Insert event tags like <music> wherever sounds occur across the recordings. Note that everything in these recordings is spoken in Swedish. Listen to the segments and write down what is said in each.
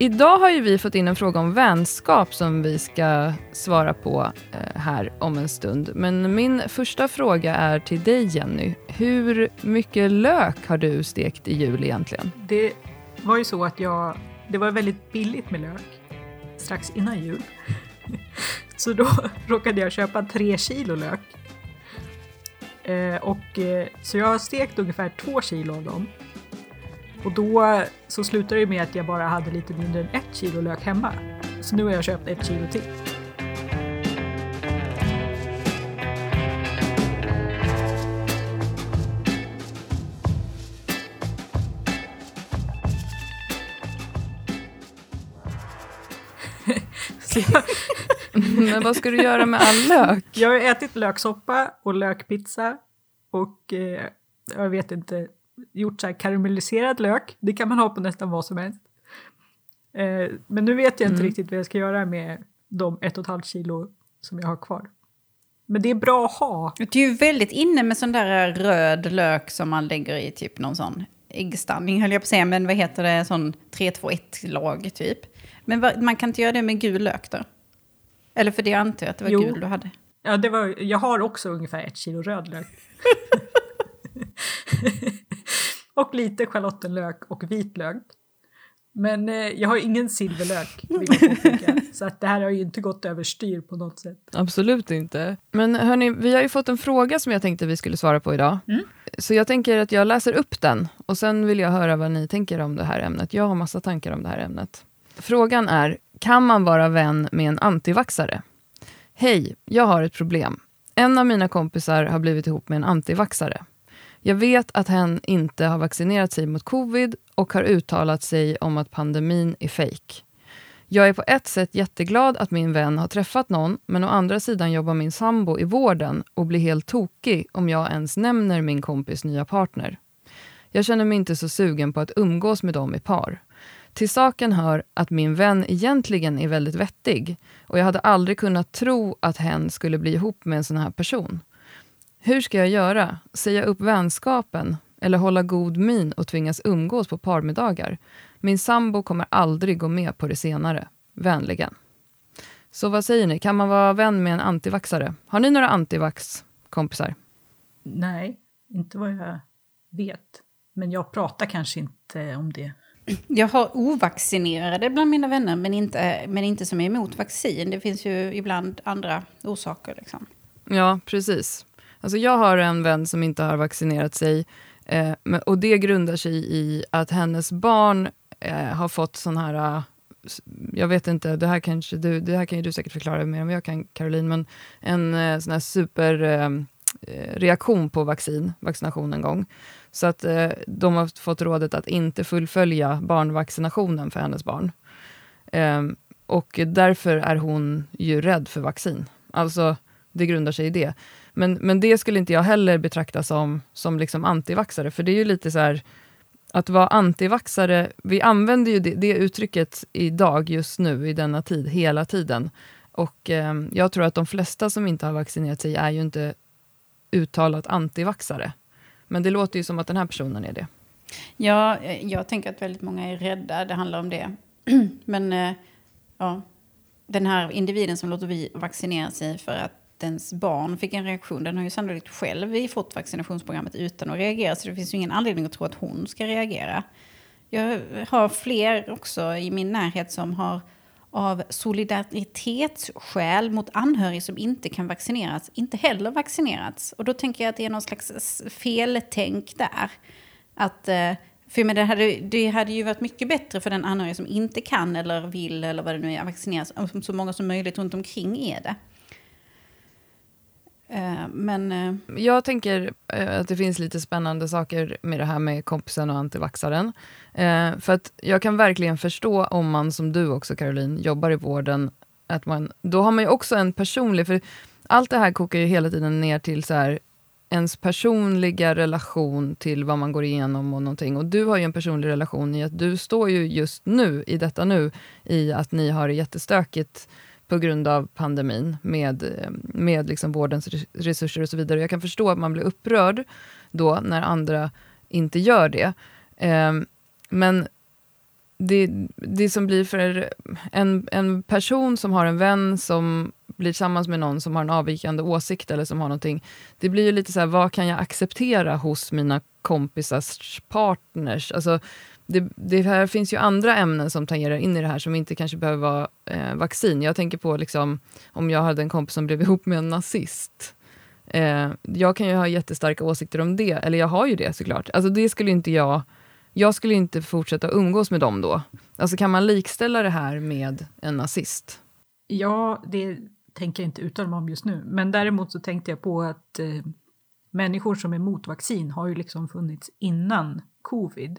Idag har ju vi fått in en fråga om vänskap som vi ska svara på eh, här om en stund. Men min första fråga är till dig Jenny. Hur mycket lök har du stekt i jul egentligen? Det var ju så att jag, det var väldigt billigt med lök strax innan jul. <laughs> Så då <laughs> råkade jag köpa tre kilo lök. Eh, och, eh, så jag har stekt ungefär två kilo av dem. Och då så slutade det med att jag bara hade lite mindre än ett kilo lök hemma. Så nu har jag köpt ett kilo till. Jag, <laughs> Men vad ska du göra med all lök? jag har ätit löksoppa och lökpizza och eh, jag vet inte, gjort så här karamelliserad lök. Det kan man ha på nästan vad som helst. Eh, men nu vet jag inte Mm. riktigt vad jag ska göra med de ett och ett halvt kilo som jag har kvar. Men det är bra att ha. Det är ju väldigt inne med sån där röd lök som man lägger i typ någon sån äggstanning höll jag på att säga, men vad heter det, sån 3-2-1-lag typ. Men man kan inte göra det med gul lök då? Eller för det jag antar jag att det var Jo. gul du hade. Ja, det var, jag har också ungefär ett kilo rödlök. <laughs> och lite schalottenlök och vitlök. Men eh, jag har ingen silverlök. <laughs> Så att det här har ju inte gått överstyr på något sätt. Absolut inte. Men hörni, vi har ju fått en fråga som jag tänkte vi skulle svara på idag. Mm. Så jag tänker att jag läser upp den och sen vill jag höra vad ni tänker om det här ämnet. Jag har massa tankar om det här ämnet. Frågan är, kan man vara vän med en antivaxare? Hej, jag har ett problem. En av mina kompisar har blivit ihop med en antivaxare. Jag vet att hen inte har vaccinerat sig mot covid och har uttalat sig om att pandemin är fejk. Jag är på ett sätt jätteglad att min vän har träffat någon, men å andra sidan jobbar min sambo i vården och blir helt tokig om jag ens nämner min kompis nya partner. Jag känner mig inte så sugen på att umgås med dem i par. Till saken hör att min vän egentligen är väldigt vettig och jag hade aldrig kunnat tro att hen skulle bli ihop med en sån här person. Hur ska jag göra? Säga upp vänskapen? Eller hålla god min och tvingas umgås på parmiddagar? Min sambo kommer aldrig gå med på det senare. Vänligen. Så vad säger ni? Kan man vara vän med en antivaxare? Har ni några antivax-kompisar? Nej, inte vad jag vet. Men jag pratar kanske inte om det. Jag har ovaccinerade bland mina vänner, men inte, men inte som är emot vaccin. Det finns ju ibland andra orsaker. Liksom. Ja, precis. Alltså jag har en vän som inte har vaccinerat sig. Eh, och det grundar sig i att hennes barn eh, har fått sån här... eh, jag vet inte, det här, kanske du, det här kan ju du säkert förklara mer än jag kan, Caroline. Men en eh, sån här superreaktion eh, eh på vaccin, vaccination en gång. Så att eh, de har fått rådet att inte fullfölja barnvaccinationen för hennes barn. Ehm, och därför är hon ju rädd för vaccin. Alltså, det grundar sig i det. Men, men det skulle inte jag heller betrakta som, som liksom antivaxare, för det är ju lite så här, att vara antivaxare, vi använder ju det, det uttrycket idag, just nu, i denna tid, hela tiden. Och eh, jag tror att de flesta som inte har vaccinerat sig är ju inte uttalat antivaxare. Men det låter ju som att den här personen är det. Ja, eh, jag tänker att väldigt många är rädda, det handlar om det. <clears throat> Men eh, ja, den här individen som låter bli vaccinera sig för att ens barn fick en reaktion, den har ju sannolikt själv fått vaccinationsprogrammet utan att reagera, så det finns ju ingen anledning att tro att hon ska reagera. Jag har fler också i min närhet som har av solidaritetsskäl mot anhörig som inte kan vaccineras, inte heller vaccinerats. Och då tänker jag att det är någon slags feltänk där. Att, eh, för men det, hade, det hade ju varit mycket bättre för den anhöriga som inte kan eller vill eller vad det nu är vaccineras, om så många som möjligt runt omkring är det. Eh, men eh, Jag tänker eh, att det finns lite spännande saker med det här med kompisen och antivaxaren. För att jag kan verkligen förstå om man, som du också Caroline, jobbar i vården, att man, då har man ju också en personlig, för allt det här kokar ju hela tiden ner till så här, ens personliga relation till vad man går igenom och någonting. Och du har ju en personlig relation i att du står ju just nu, i detta nu, i att ni har det jättestökigt på grund av pandemin med, eh, med liksom vårdens resurser och så vidare. Jag kan förstå att man blir upprörd då när andra inte gör det. Eh, men det, det som blir för en, en person som har en vän som blir tillsammans med någon som har en avvikande åsikt eller som har någonting. Det blir ju lite så här, vad kan jag acceptera hos mina kompisars partners? Alltså, det, det här finns ju andra ämnen som tangerar in i det här som inte kanske behöver vara eh, vaccin. Jag tänker på liksom, om jag hade en kompis som blev <laughs> ihop med en nazist. Eh, jag kan ju ha jättestarka åsikter om det, eller jag har ju det såklart. Alltså det skulle inte jag... Jag skulle inte fortsätta umgås med dem då. Alltså kan man likställa det här med en nazist? Ja, det tänker jag inte uttala mig om just nu. Men däremot så tänkte jag på att eh, människor som är emot vaccin har ju liksom funnits innan covid.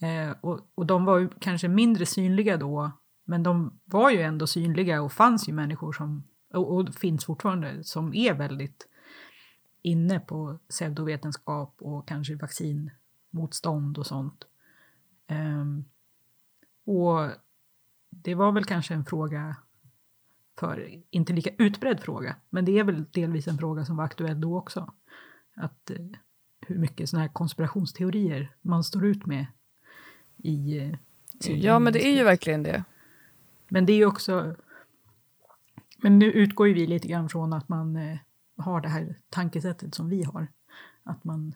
Eh, och, och de var ju kanske mindre synliga då, men de var ju ändå synliga och fanns ju människor som, och, och finns fortfarande, som är väldigt inne på pseudovetenskap och kanske vaccinmotstånd och sånt. Eh, och det var väl kanske en fråga för, inte lika utbredd fråga, men det är väl delvis en fråga som var aktuell då också. Att eh, hur mycket sådana här konspirationsteorier man står ut med i... Eh, ja, men det är ju verkligen det. Men det är ju också... Men nu utgår ju vi lite grann från att man eh, har det här tankesättet som vi har. Att man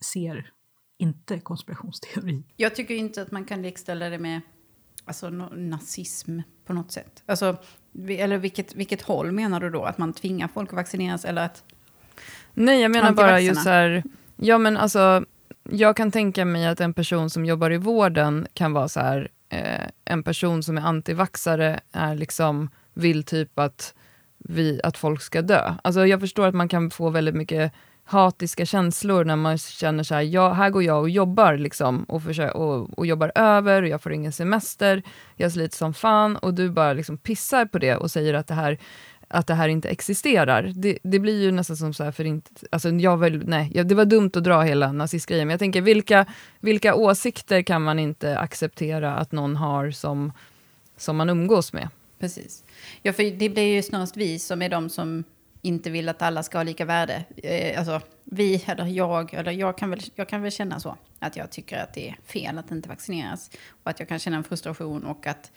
ser inte konspirationsteori. Jag tycker inte att man kan likställa det med alltså, nazism på något sätt. Alltså, eller vilket, vilket håll menar du då? Att man tvingar folk att vaccineras eller att... Nej, jag menar bara just så här... Ja, men alltså, jag kan tänka mig att en person som jobbar i vården kan vara så här... Eh, en person som är antivaxare är liksom, vill typ att, vi, att folk ska dö. Alltså, jag förstår att man kan få väldigt mycket hatiska känslor när man känner så här, ja, här går jag och jobbar liksom, och, försöker, och, och jobbar över, och jag får ingen semester, jag sliter som fan, och du bara liksom pissar på det och säger att det här, att det här inte existerar. Det, det blir ju nästan som så här för inte, alltså jag vill, nej, det var dumt att dra hela nazistgrejen, men jag tänker vilka, vilka åsikter kan man inte acceptera att någon har som, som man umgås med? Precis. Ja, för det blir ju snarast vi som är de som inte vill att alla ska ha lika värde. Eh, alltså, vi, eller jag, eller jag kan, väl, jag kan väl känna så. Att jag tycker att det är fel att inte vaccineras. Och att jag kan känna en frustration och att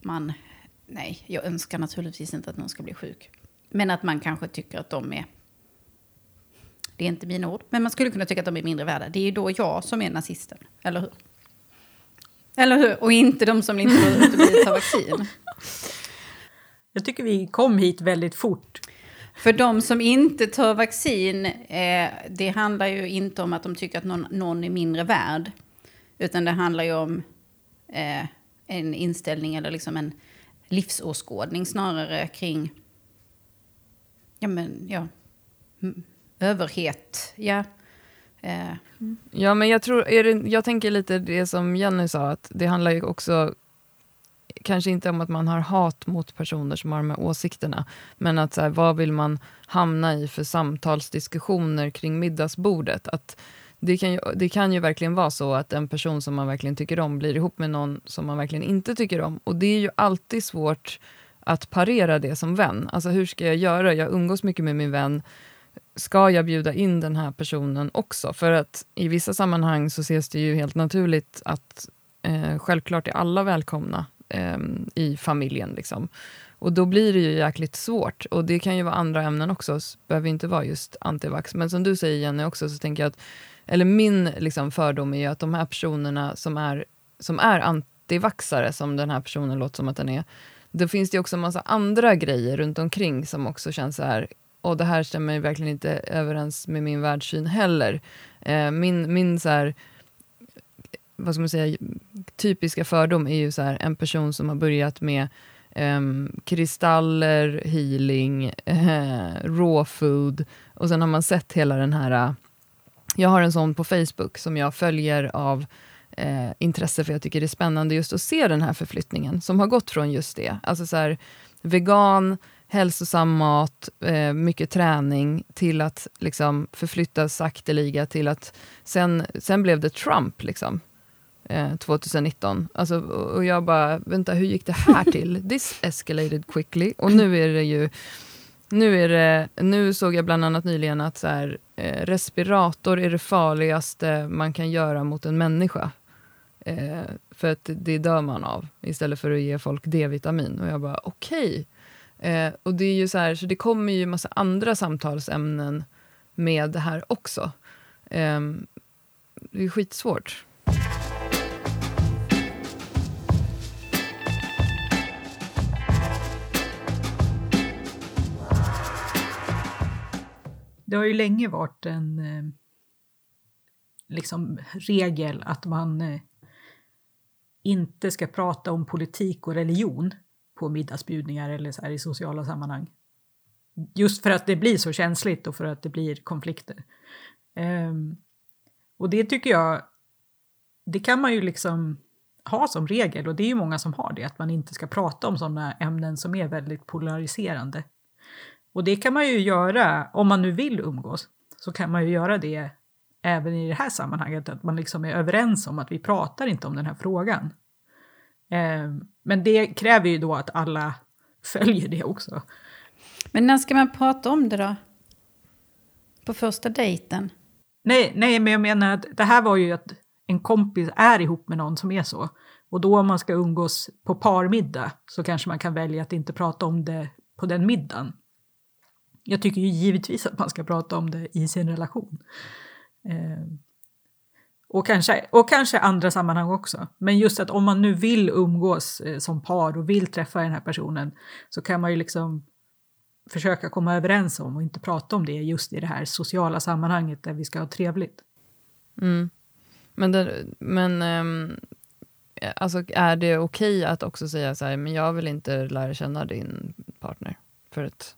man... Nej, jag önskar naturligtvis inte att någon ska bli sjuk. Men att man kanske tycker att de är... Det är inte mina ord, men man skulle kunna tycka att de är mindre värda. Det är ju då jag som är nazisten, eller hur? Eller hur? Och inte de som inte vill ta vaccin. Jag tycker vi kom hit väldigt fort. För de som inte tar vaccin, eh, det handlar ju inte om att de tycker att någon, någon är mindre värd. Utan det handlar ju om eh, en inställning eller liksom en livsåskådning snarare kring ja, men, ja, överhet. Ja. Eh. Mm. Ja, men jag, tror, är det, jag tänker lite det som Jenny sa, att det handlar ju också kanske inte om att man har hat mot personer som har de här åsikterna, men att så här, vad vill man hamna i för samtalsdiskussioner kring middagsbordet? Att det kan, ju, det kan ju verkligen vara så att en person som man verkligen tycker om blir ihop med någon som man verkligen inte tycker om. Och det är ju alltid svårt att parera det som vän. Alltså hur ska jag göra? Jag umgås mycket med min vän. Ska jag bjuda in den här personen också? För att i vissa sammanhang så ses det ju helt naturligt att eh, självklart är alla välkomna eh, i familjen. Liksom. Och då blir det ju jäkligt svårt. Och det kan ju vara andra ämnen också, behöver inte vara just antivax. Men som du säger Jenny också, så tänker jag att, eller min liksom, fördom är ju att de här personerna som är, som är antivaxare, som den här personen låter som att den är, då finns det också en massa andra grejer runt omkring som också känns så här, och det här stämmer verkligen inte överens med min världssyn heller. Eh, min, min så här, vad ska man säga, typiska fördom är ju så här, en person som har börjat med um, kristaller, healing, uh, <laughs> raw food och sen har man sett hela den här... Uh, jag har en sån på Facebook som jag följer av uh, intresse för jag tycker det är spännande just att se den här förflyttningen som har gått från just det. Alltså så här, vegan, hälsosam mat, eh, mycket träning, till att liksom, förflyttas sakteliga till att sen, sen blev det Trump. Liksom eh, 2019. Alltså, och jag bara, vänta, hur gick det här till? <laughs> This escalated quickly. Och nu är det ju... Nu, är det, nu såg jag bland annat nyligen att så här, eh, respirator är det farligaste man kan göra mot en människa. Eh, för att det dör man av, istället för att ge folk D-vitamin. Och jag bara, okej. Okay. Eh, och det är ju så här, så det kommer ju massa andra samtalsämnen med det här också. Eh, det är skitsvårt. Det har ju länge varit en eh, liksom regel att man eh, inte ska prata om politik och religion på middagsbjudningar eller så här i sociala sammanhang. Just för att det blir så känsligt och för att det blir konflikter. Um, och det tycker jag, det kan man ju liksom ha som regel och det är ju många som har det, att man inte ska prata om sådana ämnen som är väldigt polariserande. Och det kan man ju göra, om man nu vill umgås, så kan man ju göra det även i det här sammanhanget, att man liksom är överens om att vi pratar inte om den här frågan. Eh, men det kräver ju då att alla <laughs> följer det också. Men när ska man prata om det då? På första dejten? Nej, nej, men jag menar att det här var ju att en kompis är ihop med någon som är så. Och då om man ska umgås på parmiddag så kanske man kan välja att inte prata om det på den middagen. Jag tycker ju givetvis att man ska prata om det i sin relation. Eh, och, kanske, och kanske andra sammanhang också. Men just att om man nu vill umgås eh, som par och vill träffa den här personen så kan man ju liksom försöka komma överens om och inte prata om det just i det här sociala sammanhanget där vi ska ha trevligt. Mm. Men, det, men um, alltså, är det okej okay att också säga så här, men jag vill inte lära känna din partner för att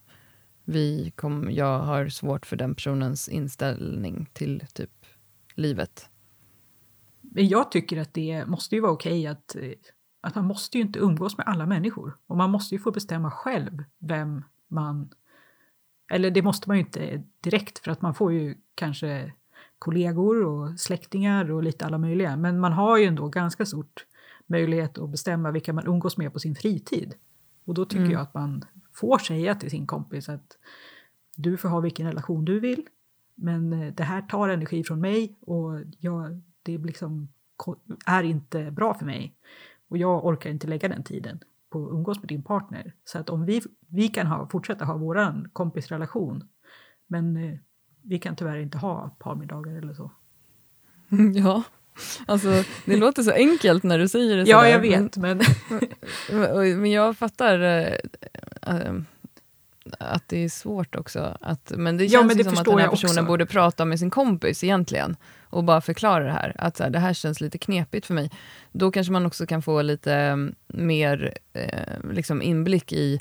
vi kom, jag har svårt för den personens inställning till typ livet. Men jag tycker att det måste ju vara okej att, att man måste ju inte umgås med alla människor. Och man måste ju få bestämma själv vem man... Eller det måste man ju inte direkt för att man får ju kanske kollegor och släktingar och lite alla möjliga. Men man har ju ändå ganska stort möjlighet att bestämma vilka man umgås med på sin fritid. Och då tycker mm. jag att man får säga till sin kompis att du får ha vilken relation du vill, men eh, det här tar energi från mig och jag, det liksom är inte bra för mig. Och jag orkar inte lägga den tiden på att umgås med din partner. Så att om vi, vi kan ha, fortsätta ha vår kompisrelation, men eh, vi kan tyvärr inte ha parmiddagar eller så. <laughs> Ja, alltså det låter så enkelt när du säger det Ja, sådär. jag vet, men... men <laughs> jag fattar äh, att det är svårt också. Att, men det känns ja, men det som att den här personen också. borde prata med sin kompis egentligen och bara förklara det här. Att så här, det här känns lite knepigt för mig. Då kanske man också kan få lite mm, mer eh, liksom inblick i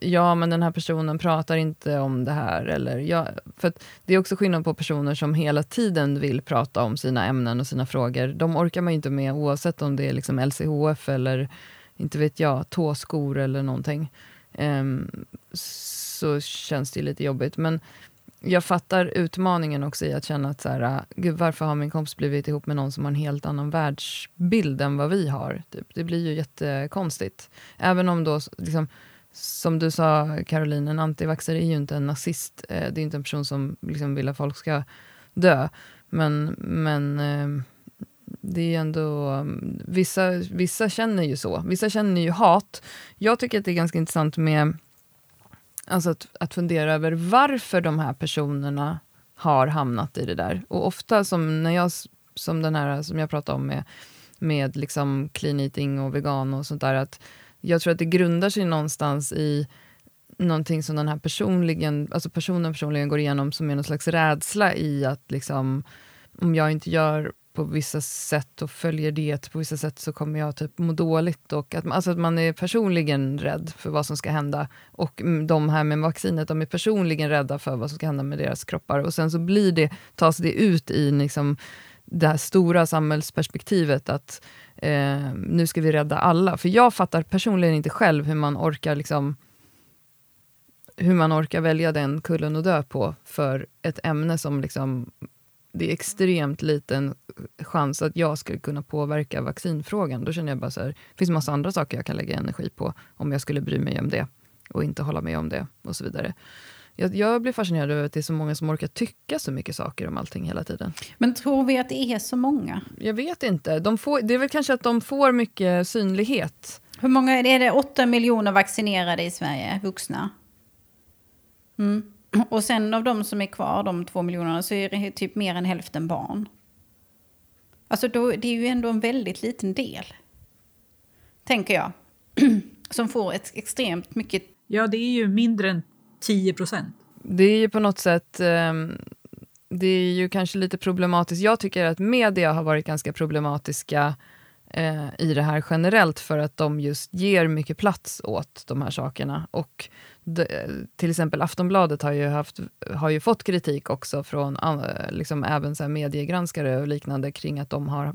ja, men den här personen pratar inte om det här. Eller, ja, för det är också skillnad på personer som hela tiden vill prata om sina ämnen och sina frågor. De orkar man inte med oavsett om det är liksom LCHF eller inte vet jag, tåskor eller någonting. Um, så känns det lite jobbigt. Men jag fattar utmaningen också i att känna att så här, ah, gud, varför har min kompis blivit ihop med någon som har en helt annan världsbild än vad vi har? Typ. Det blir ju jättekonstigt. Även om då, liksom, som du sa Caroline, en antivaxxare är ju inte en nazist. Eh, det är inte en person som liksom vill att folk ska dö. Men, men eh, det är ju ändå... Mm, vissa, vissa känner ju så. Vissa känner ju hat. Jag tycker att det är ganska intressant med Alltså att, att fundera över varför de här personerna har hamnat i det där. Och ofta som när jag, som den här som jag pratade om med, med liksom clean eating och vegan och sånt där, att jag tror att det grundar sig någonstans i någonting som den här personligen, alltså personen personligen går igenom som är någon slags rädsla i att liksom, om jag inte gör på vissa sätt och följer det på vissa sätt så kommer jag typ må dåligt. Och att, alltså att man är personligen rädd för vad som ska hända. Och de här med vaccinet, de är personligen rädda för vad som ska hända med deras kroppar. Och sen så blir det, tas det ut i liksom det här stora samhällsperspektivet att eh, nu ska vi rädda alla. För jag fattar personligen inte själv hur man orkar liksom hur man orkar välja den kullen att dö på för ett ämne som liksom det är extremt liten chans att jag skulle kunna påverka vaccinfrågan. Då känner jag bara så här, det finns massa andra saker jag kan lägga energi på om jag skulle bry mig om det och inte hålla med om det och så vidare jag, jag blir fascinerad över att det är så många som orkar tycka så mycket saker om allting hela tiden. Men tror vi att det är så många? Jag vet inte. De får, det är väl kanske att de får mycket synlighet. Hur många är det? Är det 8 miljoner vaccinerade i Sverige, vuxna? Mm. Och sen av de som är kvar, de två miljonerna, så är det typ mer än hälften barn. Alltså då, det är ju ändå en väldigt liten del. Tänker jag. <clears throat> Som får ett extremt mycket... Ja, det är ju mindre än 10 procent. Det är ju på något sätt... Ehm, det är ju kanske lite problematiskt. Jag tycker att media har varit ganska problematiska eh, i det här generellt för att de just ger mycket plats åt de här sakerna. Och de, eh, till exempel Aftonbladet har ju, haft, har ju fått kritik också från eh, liksom även så här mediegranskare och liknande kring att de har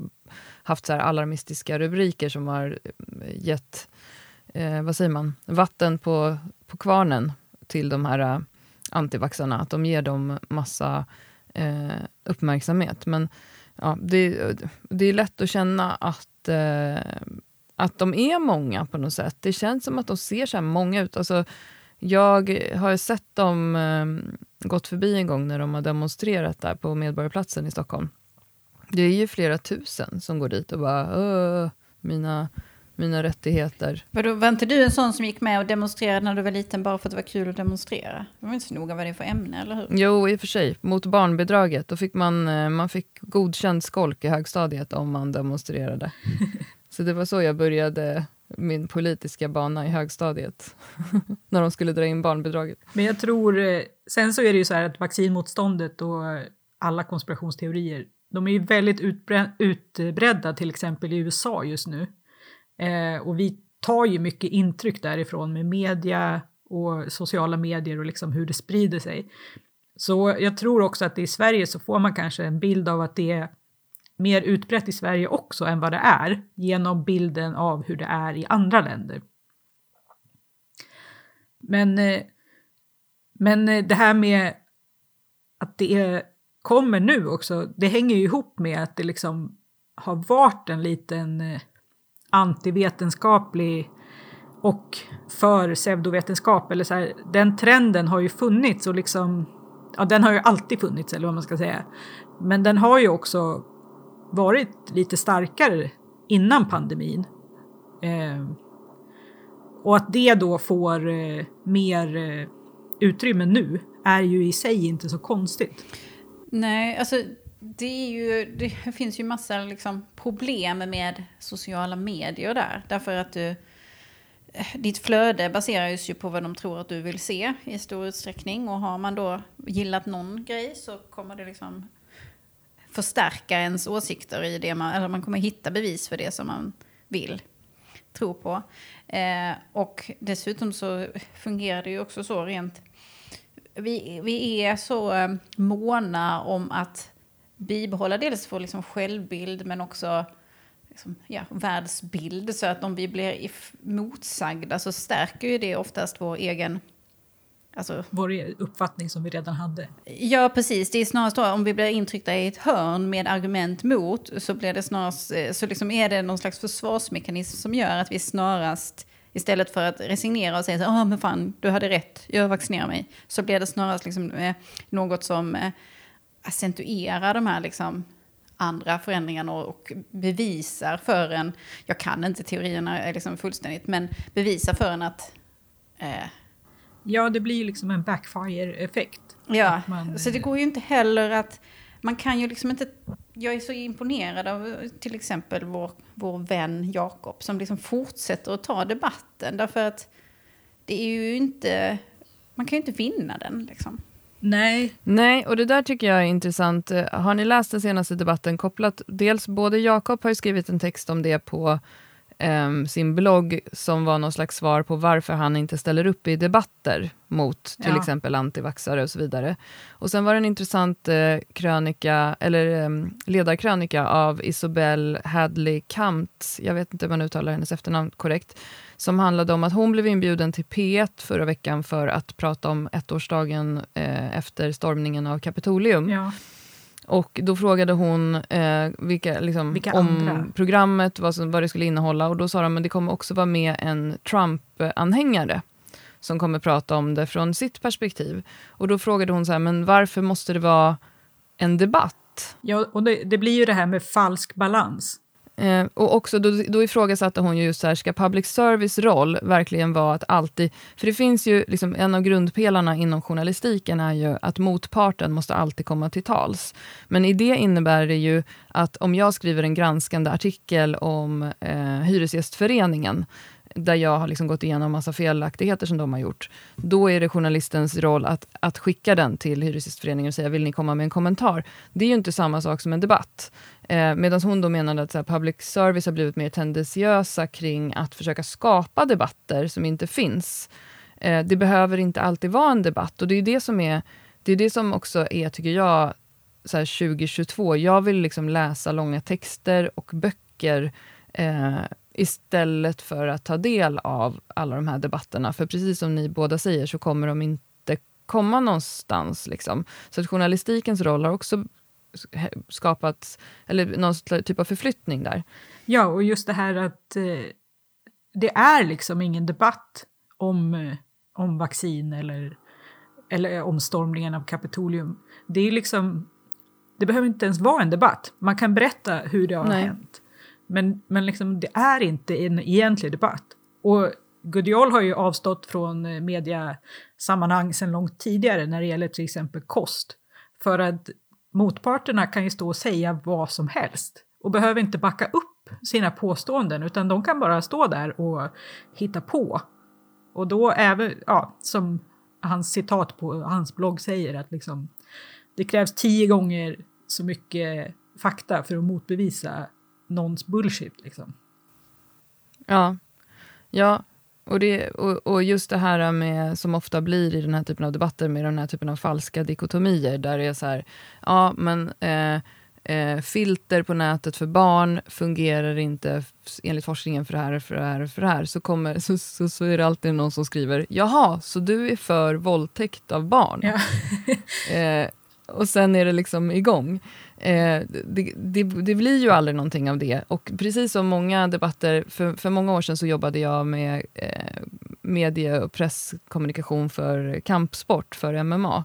haft så alarmistiska rubriker som har gett eh, vad säger man, vatten på, på kvarnen till de här äh, antivaxarna. Att de ger dem massa eh, uppmärksamhet. Men ja, det, det är lätt att känna att, eh, att de är många på något sätt. Det känns som att de ser så många ut. Alltså, jag har sett dem eh, gått förbi en gång när de har demonstrerat där på Medborgarplatsen i Stockholm. Det är ju flera tusen som går dit och bara mina, mina rättigheter. Vadå, var inte du en sån som gick med och demonstrerade när du var liten bara för att det var kul att demonstrera? Det var inte så noga vad det är för ämne, eller hur? Jo, i och för sig. Mot barnbidraget. Då fick man, eh, man fick godkänd skolk i högstadiet om man demonstrerade. <laughs> så det var så jag började min politiska bana i högstadiet. <laughs> när de skulle dra in barnbidraget. Men jag tror, eh, sen så är det ju så här att vaccinmotståndet och alla konspirationsteorier, de är ju väldigt utbredda till exempel i USA just nu. Eh, och vi tar ju mycket intryck därifrån med media och sociala medier och liksom hur det sprider sig. Så jag tror också att i Sverige så får man kanske en bild av att det är mer utbrett i Sverige också än vad det är genom bilden av hur det är i andra länder. Men, eh, men eh, det här med att det kommer nu också, det hänger ju ihop med att det liksom har varit en liten eh, antivetenskaplig och för pseudovetenskap. Eller så här, den trenden har ju funnits och liksom, ja den har ju alltid funnits eller vad man ska säga. Men den har ju också varit lite starkare innan pandemin. Eh, och att det då får eh, mer eh, utrymme nu är ju i sig inte så konstigt. Nej, alltså det, är ju, det <laughs> finns ju massa liksom problem med sociala medier där. Därför att du, eh, ditt flöde baseras ju på vad de tror att du vill se i stor utsträckning. Och har man då gillat någon grej så kommer det liksom förstärka ens åsikter i det man, eller man kommer hitta bevis för det som man vill tro på. Eh, och dessutom så fungerar det ju också så rent, vi, vi är så eh, måna om att bibehålla dels vår liksom självbild men också liksom, ja, världsbild. Så att om vi blir motsagda så stärker ju det oftast vår egen... Alltså, vår uppfattning som vi redan hade. Ja, precis. Det är snarast då om vi blir intryckta i ett hörn med argument mot så, blir det snarast, eh, så liksom är det någon slags försvarsmekanism som gör att vi snarast Istället för att resignera och säga så här, men fan, du hade rätt, jag vaccinerar mig. Så blir det snarast liksom, eh, något som eh, accentuerar de här liksom andra förändringarna och bevisar för en, jag kan inte teorierna liksom fullständigt, men bevisar för en att... Eh, ja, det blir ju liksom en backfire-effekt. Ja, man, så det går ju inte heller att... Man kan ju liksom inte... Jag är så imponerad av till exempel vår, vår vän Jakob som liksom fortsätter att ta debatten därför att det är ju inte... Man kan ju inte vinna den liksom. Nej. Nej, och det där tycker jag är intressant. Eh, har ni läst den senaste debatten kopplat? Dels både Jakob har skrivit en text om det på um, sin blogg som var någon slags svar på varför han inte ställer upp i debatter mot till ja. exempel antivaxare och så vidare. Och sen var det en intressant uh, krönika, eller um, ledarkrönika av Isobel Hadley Kamt, jag vet inte om man uttalar hennes efternamn korrekt, som handlade om att hon blev inbjuden till P1 förra veckan för att prata om ettårsdagen eh, efter stormningen av Kapitolium. Ja. Och då frågade hon eh, vilka, liksom, vilka om programmet, vad, som, vad det skulle innehålla. Och då sa de att det kommer också vara med en Trump-anhängare som kommer prata om det från sitt perspektiv. Och då frågade hon så här, men varför måste det vara en debatt? Ja, och det, det blir ju det här med falsk balans. Eh, och också då, då ifrågasatte hon ju just så här, ska public service roll verkligen vara att alltid... För det finns ju, liksom, en av grundpelarna inom journalistiken är ju att motparten måste alltid komma till tals. Men i det innebär det ju att om jag skriver en granskande artikel om eh, Hyresgästföreningen, där jag har liksom gått igenom massa felaktigheter som de har gjort, då är det journalistens roll att, att skicka den till Hyresgästföreningen och säga, vill ni komma med en kommentar? Det är ju inte samma sak som en debatt. Eh, Medan hon då menade att så här, public service har blivit mer tendentiösa kring att försöka skapa debatter som inte finns. Eh, det behöver inte alltid vara en debatt och det är det som är det är det som också är, tycker jag, så 2022. Jag vill liksom läsa långa texter och böcker eh, istället för att ta del av alla de här debatterna. För precis som ni båda säger så kommer de inte komma någonstans. Liksom. Så att journalistikens roll har också skapat, eller någon typ av förflyttning där. Ja, och just det här att eh, det är liksom ingen debatt om, eh, om vaccin eller, eller omstormningen av Kapitolium. Det är liksom, det behöver inte ens vara en debatt. Man kan berätta hur det har Nej. hänt. Men, men liksom, det är inte en egentlig debatt. Och Gudiol har ju avstått från eh, mediasammanhang sedan långt tidigare när det gäller till exempel kost. För att motparterna kan ju stå och säga vad som helst och behöver inte backa upp sina påståenden utan de kan bara stå där och hitta på. Och då även, ja, som hans citat på hans blogg säger att liksom, det krävs tio gånger så mycket fakta för att motbevisa någons bullshit. Liksom. Ja, ja och, det, och, och, just det här med, som ofta blir i den här typen av debatter, med den här typen av falska dikotomier, där det är så här, ja men eh, eh, filter på nätet för barn fungerar inte enligt forskningen för det här, för det här, för det här. Så, kommer, så, så, så är det alltid någon som skriver, jaha, så du är för våldtäkt av barn? Ja. eh, och sen är det liksom igång. Eh, det, det, det, blir ju aldrig någonting av det. Och precis som många debatter, för, för många år sedan så jobbade jag med eh, medie och presskommunikation för kampsport, för MMA.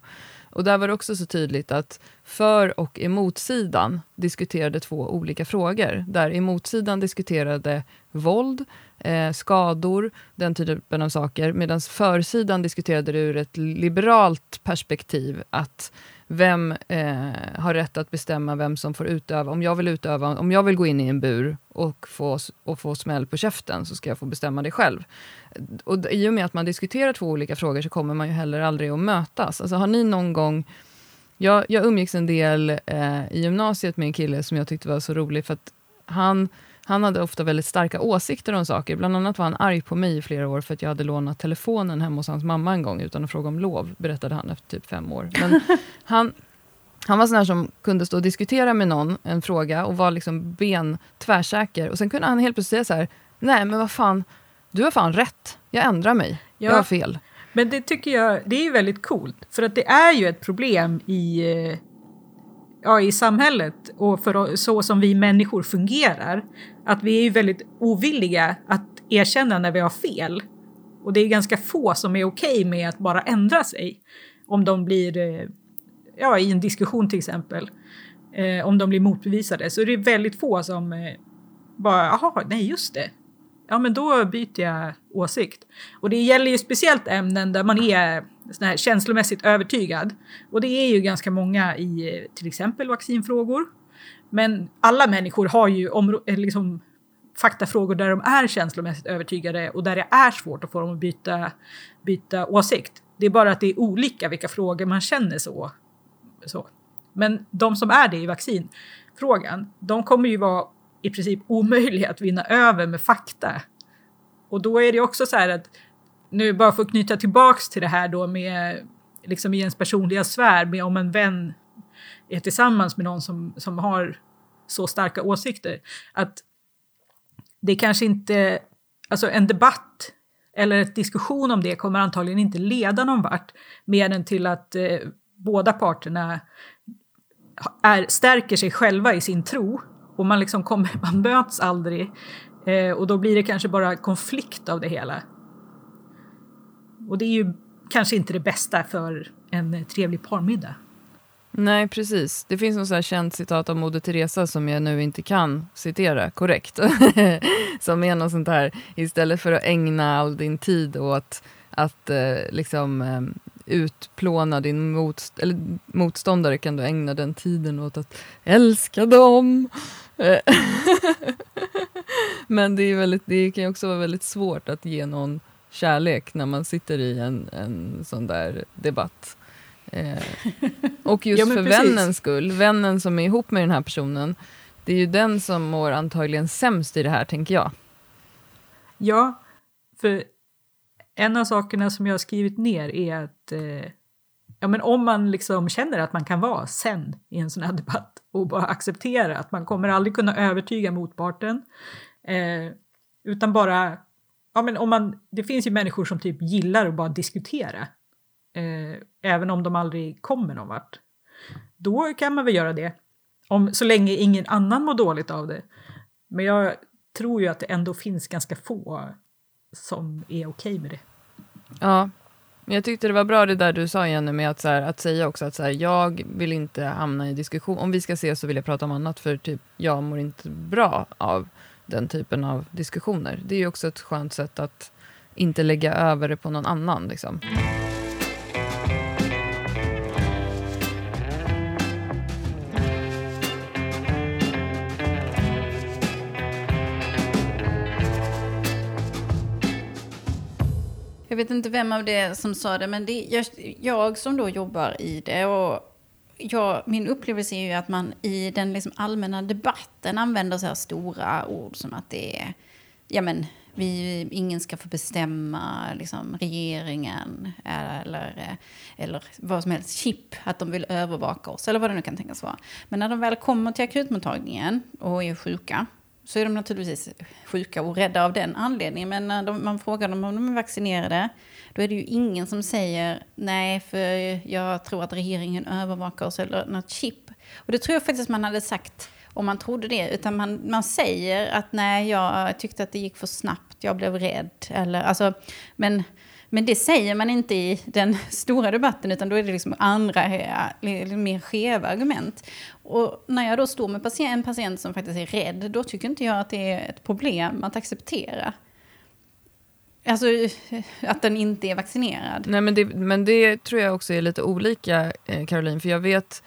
Och där var det också så tydligt att för och emotsidan diskuterade två olika frågor. Där emotsidan diskuterade våld, eh, skador, den typen av saker. Medan försidan diskuterade det ur ett liberalt perspektiv. Att vem eh, har rätt att bestämma vem som får utöva? Om jag vill utöva, om jag vill gå in i en bur och få, och få smäll på käften så ska jag få bestämma det själv. Och I och med att man diskuterar två olika frågor så kommer man ju heller aldrig att mötas. Alltså har ni någon gång jag, jag umgicks en del eh, i gymnasiet med en kille som jag tyckte var så rolig, för att han han hade ofta väldigt starka åsikter om saker. Bland annat var han arg på mig i flera år för att jag hade lånat telefonen hemma hos hans mamma en gång utan att fråga om lov, berättade han efter typ fem år. Men <laughs> han, han var sån här som kunde stå och diskutera med någon, en fråga, och var liksom ben tvärsäker. Och sen kunde han helt plötsligt säga så här, nej men vad fan, du har fan rätt, jag ändrar mig, ja. jag har fel. Men det tycker jag, det är ju väldigt coolt, för att det är ju ett problem i eh, ja, i samhället och för så som vi människor fungerar. Att vi är ju väldigt ovilliga att erkänna när vi har fel. Och det är ganska få som är okej okay med att bara ändra sig. Om de blir, eh, ja i en diskussion till exempel, eh, om de blir motbevisade så är det väldigt få som eh, bara, jaha, nej just det, ja men då byter jag åsikt. Och det gäller ju speciellt ämnen där man är sån här känslomässigt övertygad. Och det är ju ganska många i till exempel vaccinfrågor. Men alla människor har ju eh, liksom, faktafrågor där de är känslomässigt övertygade och där det är svårt att få dem att byta, byta åsikt. Det är bara att det är olika vilka frågor man känner så. så. Men de som är det i vaccinfrågan, de kommer ju vara i princip omöjliga att vinna över med fakta. Och då är det också så här att, nu bara för att knyta tillbaks till det här då med liksom i ens personliga sfär, med om en vän är tillsammans med någon som, som har så starka åsikter, att det kanske inte, alltså en debatt eller en diskussion om det kommer antagligen inte leda någon vart, mer än till att eh, båda parterna är, stärker sig själva i sin tro och man, liksom kommer, <laughs> man möts aldrig. Eh, och då blir det kanske bara konflikt av det hela. Och det är ju kanske inte det bästa för en trevlig parmiddag. Nej, precis. Det finns något så här känt citat av Moder Teresa som jag nu inte kan citera korrekt. <laughs> som är något sånt här, istället för att ägna all din tid åt att eh, liksom eh, utplåna din motst eller, motståndare kan du ägna den tiden åt att älska dem. Eh. <laughs> Men det, är väldigt, det kan också vara väldigt svårt att ge någon kärlek när man sitter i en, en sån där debatt. Eh, och just <laughs> ja, för precis. vännens skull, vännen som är ihop med den här personen, det är ju den som mår antagligen sämst i det här, tänker jag. Ja, för en av sakerna som jag har skrivit ner är att eh, ja, men om man liksom känner att man kan vara sen i en sån här debatt och bara acceptera att man kommer aldrig kunna övertyga motparten, eh, utan bara, ja men om man, det finns ju människor som typ gillar att bara diskutera, eh, även om de aldrig kommer någon vart. Då kan man väl göra det, om, så länge ingen annan mår dåligt av det. Men jag tror ju att det ändå finns ganska få som är okej okay med det. Ja, men jag tyckte det var bra det där du sa Jenny med att, så här, att säga också att så här, jag vill inte hamna i diskussion. Om vi ska ses så vill jag prata om annat för typ jag mår inte bra av den typen av diskussioner. Det är ju också ett skönt sätt att inte lägga över det på någon annan. Liksom. Jag vet inte vem av det som sa det, men det, jag, jag som då jobbar i det och Ja, min upplevelse är ju att man i den liksom allmänna debatten använder så här stora ord som att det är, ja men, vi, ingen ska få bestämma, liksom, regeringen eh, eller, eh, eller vad som helst, chip, att de vill övervaka oss eller vad det nu kan tänkas vara. Men när de väl kommer till akutmottagningen och är sjuka så är de naturligtvis sjuka och rädda av den anledningen. Men när de, man frågar dem om de är vaccinerade, då är det ju ingen som säger nej, för jag tror att regeringen övervakar oss eller något chip. Och det tror jag faktiskt man hade sagt om man trodde det. Utan man, man säger att nej, jag tyckte att det gick för snabbt, jag blev rädd. Eller, alltså, men men det säger man inte i den <laughs> stora debatten, utan då är det liksom andra, eh, mer skeva argument. Och när jag då står med en patient som faktiskt är rädd, då tycker inte jag att det är ett problem att acceptera. Alltså <laughs> att den inte är vaccinerad. Nej, men det, men det tror jag också är lite olika, eh, Caroline, för jag vet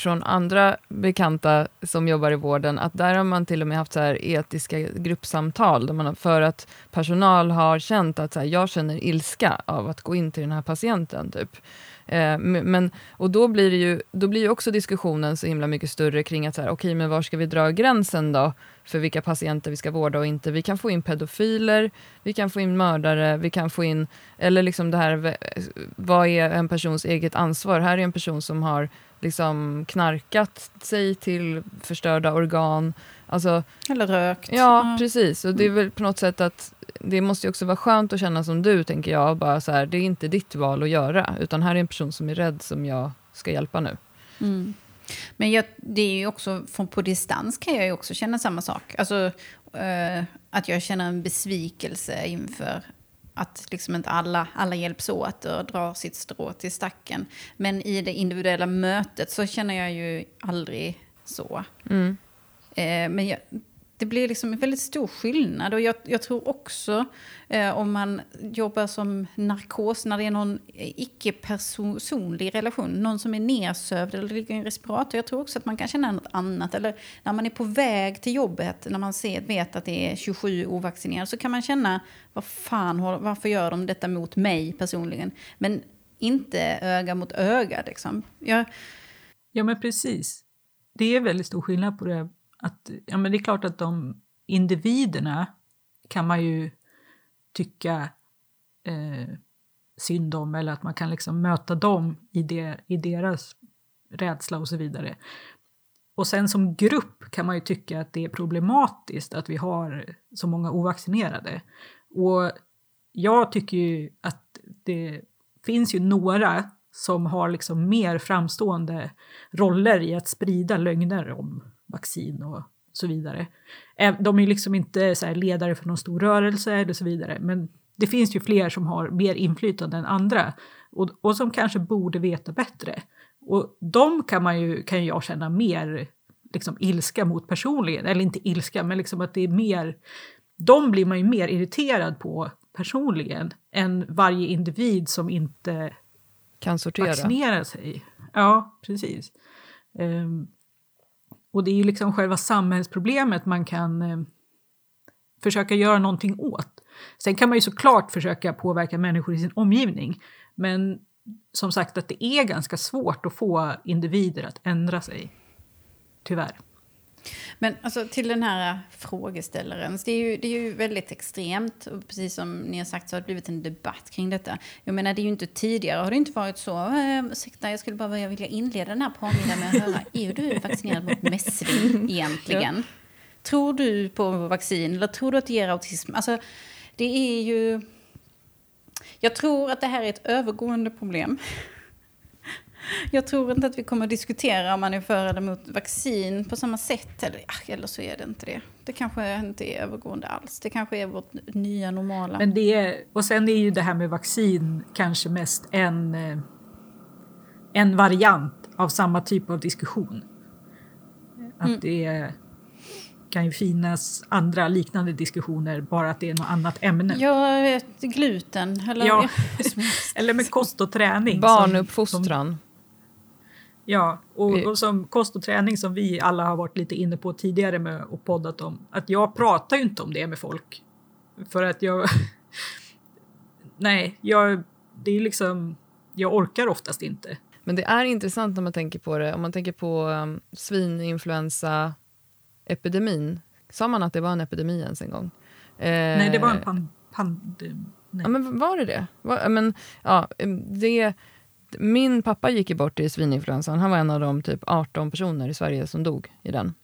från andra bekanta som jobbar i vården, att där har man till och med haft så här etiska gruppsamtal, där man, för att personal har känt att så här, jag känner ilska av att gå in till den här patienten. Typ. Eh, men, och då blir, det ju, då blir ju också diskussionen så himla mycket större kring att så här, okay, men var ska vi dra gränsen då för vilka patienter vi ska vårda och inte. Vi kan få in pedofiler, vi kan få in mördare, vi kan få in, eller liksom det här, vad är en persons eget ansvar? Här är en person som har liksom knarkat sig till förstörda organ. Alltså, Eller rökt. Ja, mm. precis. Och det är väl på något sätt att det måste också vara skönt att känna som du, tänker jag. Bara så här, det är inte ditt val att göra, utan här är en person som är rädd som jag ska hjälpa nu. Mm. Men jag, det är ju också, från på distans kan jag ju också känna samma sak. Alltså, eh, att jag känner en besvikelse inför att liksom inte alla, alla hjälps åt och drar sitt strå till stacken. Men i det individuella mötet så känner jag ju aldrig så. Mm. Eh, men jag, det blir liksom en väldigt stor skillnad. Och jag, jag tror också eh, om man jobbar som narkos, när det är någon icke-personlig relation, någon som är nedsövd eller ligger i en respirator. Jag tror också att man kan känna något annat. Eller när man är på väg till jobbet, när man ser, vet att det är 27 ovaccinerade, så kan man känna, vad fan, varför gör de detta mot mig personligen? Men inte öga mot öga. Liksom. Jag... Ja, men precis. Det är väldigt stor skillnad på det att, ja, men det är klart att de individerna kan man ju tycka eh, synd om eller att man kan liksom möta dem i, det, i deras rädsla och så vidare. Och sen som grupp kan man ju tycka att det är problematiskt att vi har så många ovaccinerade. Och jag tycker ju att det finns ju några som har liksom mer framstående roller i att sprida lögner om vaccin och så vidare. De är liksom inte så ledare för någon stor rörelse eller så vidare, men det finns ju fler som har mer inflytande än andra och, och som kanske borde veta bättre. Och de kan, man ju, kan jag känna mer liksom, ilska mot personligen, eller inte ilska, men liksom att det är mer... De blir man ju mer irriterad på personligen än varje individ som inte kan sortera. vaccinerar sig. Ja, precis. Um, och det är ju liksom själva samhällsproblemet man kan eh, försöka göra någonting åt. Sen kan man ju såklart försöka påverka människor i sin omgivning. Men som sagt att det är ganska svårt att få individer att ändra sig. Tyvärr. Men alltså, till den här frågeställaren, det är, ju, det är ju väldigt extremt. Och precis som ni har sagt så har det blivit en debatt kring detta. Jag menar, det är ju inte tidigare har det inte varit så. Eh, ursäkta, jag skulle bara vilja inleda den här parmiddagen med att höra, <laughs> är du vaccinerad mot mässling egentligen? Ja. Tror du på vaccin eller tror du att det ger autism? Alltså, det är ju... Jag tror att det här är ett övergående problem. Jag tror inte att vi kommer att diskutera om man är för eller emot vaccin på samma sätt. Eller, eller så är det inte det. Det kanske inte är övergående alls. Det kanske är vårt nya normala. Men det är, och sen är ju det här med vaccin kanske mest en, eh, en variant av samma typ av diskussion. Att mm. det kan ju finnas andra liknande diskussioner, bara att det är något annat ämne. Ja, gluten. Eller, ja. eller med kost och träning. Barnuppfostran. Som, Ja, och, och, som kost och träning som vi alla har varit lite inne på tidigare med och poddat om. Att jag pratar ju inte om det med folk. För att jag... <laughs> nej, jag, det är liksom... Jag orkar oftast inte. Men det är intressant när man tänker på det. Om man tänker på um, svininfluensa-epidemin. Sa man att det var en epidemi ens en gång? Eh, nej, det var en pan pandemi. Ja, men var det det? Var, men, ja, det min pappa gick ju bort i svininfluensan. Han var en av de typ 18 personer i Sverige som dog i den.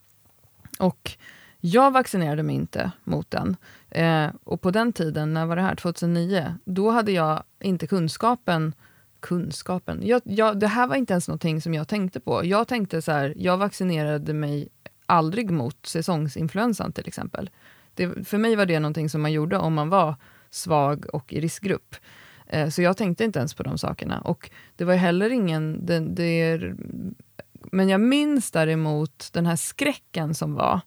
Och jag vaccinerade mig inte mot den. Eh, och på den tiden, när var det här? 2009? Då hade jag inte kunskapen kunskapen. Jag, jag, det här var inte ens någonting som jag tänkte på. Jag tänkte så här, jag vaccinerade mig aldrig mot säsongsinfluensan till exempel. Det, för mig var det någonting som man gjorde om man var svag och i riskgrupp. Eh, så jag tänkte inte ens på de sakerna. Och det var heller ingen... Det, det, men jag minns däremot den här skräcken som var.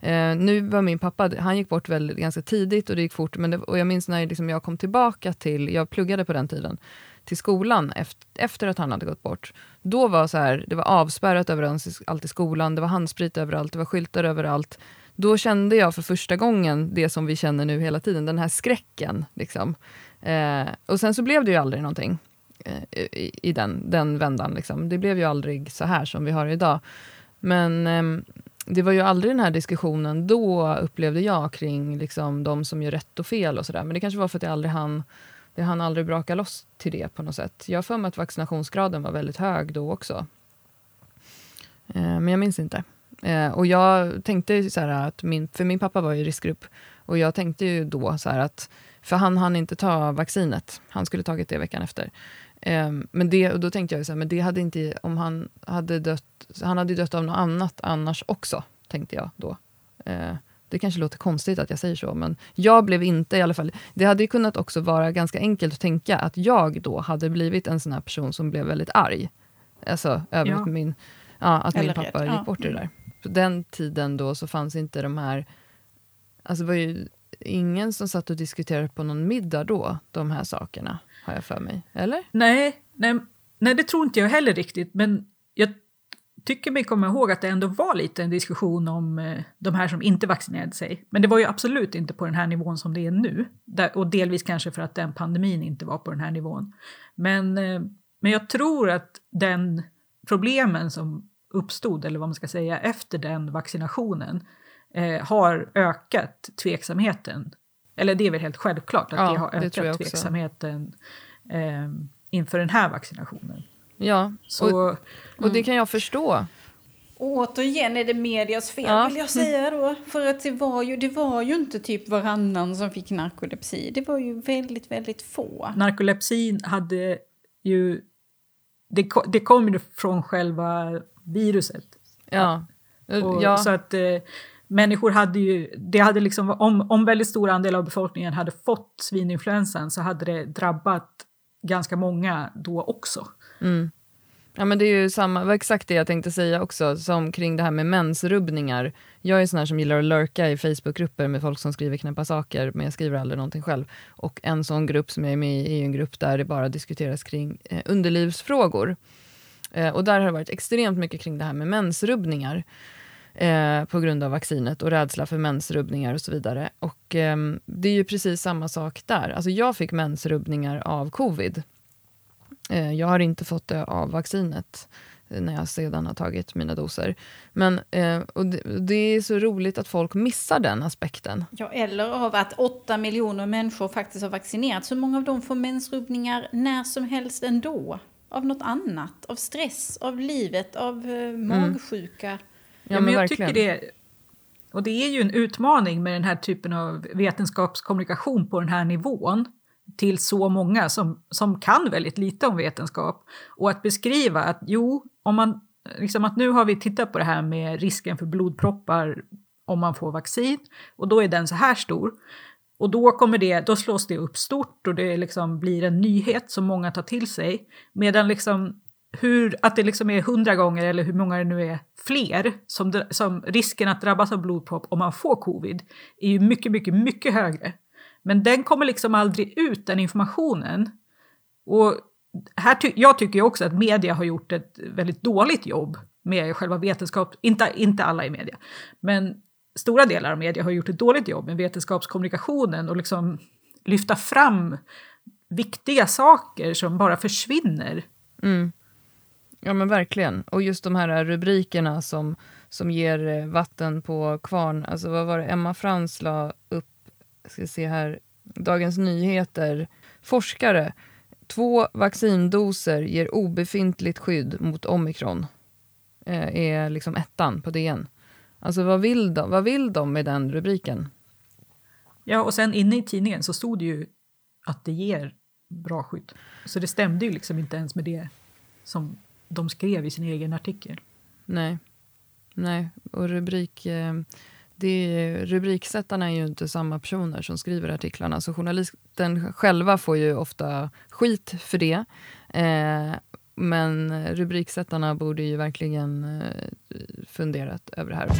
Eh, nu var min pappa, han gick bort väldigt, ganska tidigt och det gick fort. Men det, och jag minns när liksom jag kom tillbaka till, jag pluggade på den tiden, till skolan efter, efter att han hade gått bort. Då var så här, det var avspärrat överallt i skolan, det var handsprit överallt, det var skyltar överallt. Då kände jag för första gången det som vi känner nu hela tiden, den här skräcken. Liksom. Eh, och sen så blev det ju aldrig någonting eh, i, i, den, den vändan. Liksom. Det blev ju aldrig så här som vi har idag. Men eh, det var ju aldrig den här diskussionen då, upplevde jag, kring liksom, de som gör rätt och fel och sådär. Men det kanske var för att jag aldrig hann, det hann aldrig braka loss till det på något sätt. Jag har för mig att vaccinationsgraden var väldigt hög då också. Eh, men jag minns inte. Eh, och jag tänkte så att min, för min pappa var i riskgrupp, och jag tänkte ju då så att för han hann inte ta vaccinet. Han skulle tagit det veckan efter. Um, men det, och då tänkte jag så här, men det hade inte, om han hade dött, han hade dött av något annat annars också, tänkte jag då. Uh, det kanske låter konstigt att jag säger så, men jag blev inte i alla fall... Det hade kunnat också vara ganska enkelt att tänka att jag då hade blivit en sån här person som blev väldigt arg. Alltså över ja. min, ja, att Eller min pappa rätt. gick bort i det där. På den tiden då så fanns inte de här... Alltså det var ju ingen som satt och diskuterade på någon middag då, de här sakerna, har jag för mig. Eller? Nej, nej, nej det tror inte jag heller riktigt. Men jag tycker mig komma ihåg att det ändå var lite en diskussion om eh, de här som inte vaccinerade sig. Men det var ju absolut inte på den här nivån som det är nu. Där, och delvis kanske för att den pandemin inte var på den här nivån. Men, eh, men jag tror att den problemen som uppstod, eller vad man ska säga, efter den vaccinationen eh, har ökat tveksamheten. Eller det är väl helt självklart att ja, det har ökat det tveksamheten eh, inför den här vaccinationen. Ja, Så, och, och det kan jag förstå. Återigen är det medias fel ja. vill jag säga då. För att det var, ju, det var ju inte typ varannan som fick narkolepsi. Det var ju väldigt, väldigt få. Narkolepsin hade ju... Det, det kom ju från själva viruset. Ja. Och, ja. Så att... Eh, människor hade ju, det hade liksom, om, om väldigt stor andel av befolkningen hade fått svininfluensan så hade det drabbat ganska många då också. Mm. Ja, men det är ju samma, var exakt det jag tänkte säga också, som kring det här med mensrubbningar. Jag är sån här som gillar att lurka i Facebookgrupper med folk som skriver knäppa saker, men jag skriver aldrig någonting själv. Och en sån grupp som jag är med i är en grupp där det bara diskuteras kring eh, underlivsfrågor. Eh, och där har det varit extremt mycket kring det här med mensrubbningar. Eh, på grund av vaccinet och rädsla för mensrubbningar och så vidare. Och eh, det är ju precis samma sak där. Alltså jag fick mensrubbningar av covid. Eh, jag har inte fått det av vaccinet eh, när jag sedan har tagit mina doser. Men, eh, och det, det, är så roligt att folk missar den aspekten. Ja, eller av att åtta miljoner människor faktiskt har vaccinerats. Hur många av dem får mensrubbningar när som helst ändå? Av något annat? Av stress? Av livet? Av eh, mm. magsjuka? Mm. Ja, men, men jag verkligen. tycker det, och det är ju en utmaning med den här typen av vetenskapskommunikation på den här nivån till så många som, som kan väldigt lite om vetenskap. Och att beskriva att jo, om man, liksom att nu har vi tittat på det här med risken för blodproppar om man får vaccin och då är den så här stor. Och då, kommer det, då slås det upp stort och det liksom blir en nyhet som många tar till sig. Medan liksom hur, att det liksom är hundra gånger, eller hur många det nu är, fler som, som risken att drabbas av blodpropp om man får covid är ju mycket, mycket, mycket högre. Men den kommer liksom aldrig ut, den informationen. Och här ty jag tycker också att media har gjort ett väldigt dåligt jobb med själva vetenskap, inte, inte alla i media, men stora delar av media har gjort ett dåligt jobb med vetenskapskommunikationen och liksom lyfta fram viktiga saker som bara försvinner. Mm. Ja men verkligen. Och just de här rubrikerna som, som ger eh, vatten på kvarn. Alltså vad var det Emma Frans la upp, ska se här, Dagens Nyheter. Forskare, två vaccindoser ger obefintligt skydd mot omikron. Eh, är liksom ettan på DN. Alltså vad vill, de, vad vill de med den rubriken? Ja, och sen inne i tidningen så stod det ju att det ger bra skydd. Så det stämde ju liksom inte ens med det som de skrev i sin egen artikel. Nej, Nej. och rubrik... Eh, det, rubriksättarna är ju inte samma personer som skriver artiklarna, så journalisten själva får ju ofta skit för det. Eh, men rubriksättarna borde ju verkligen eh, funderat över det här.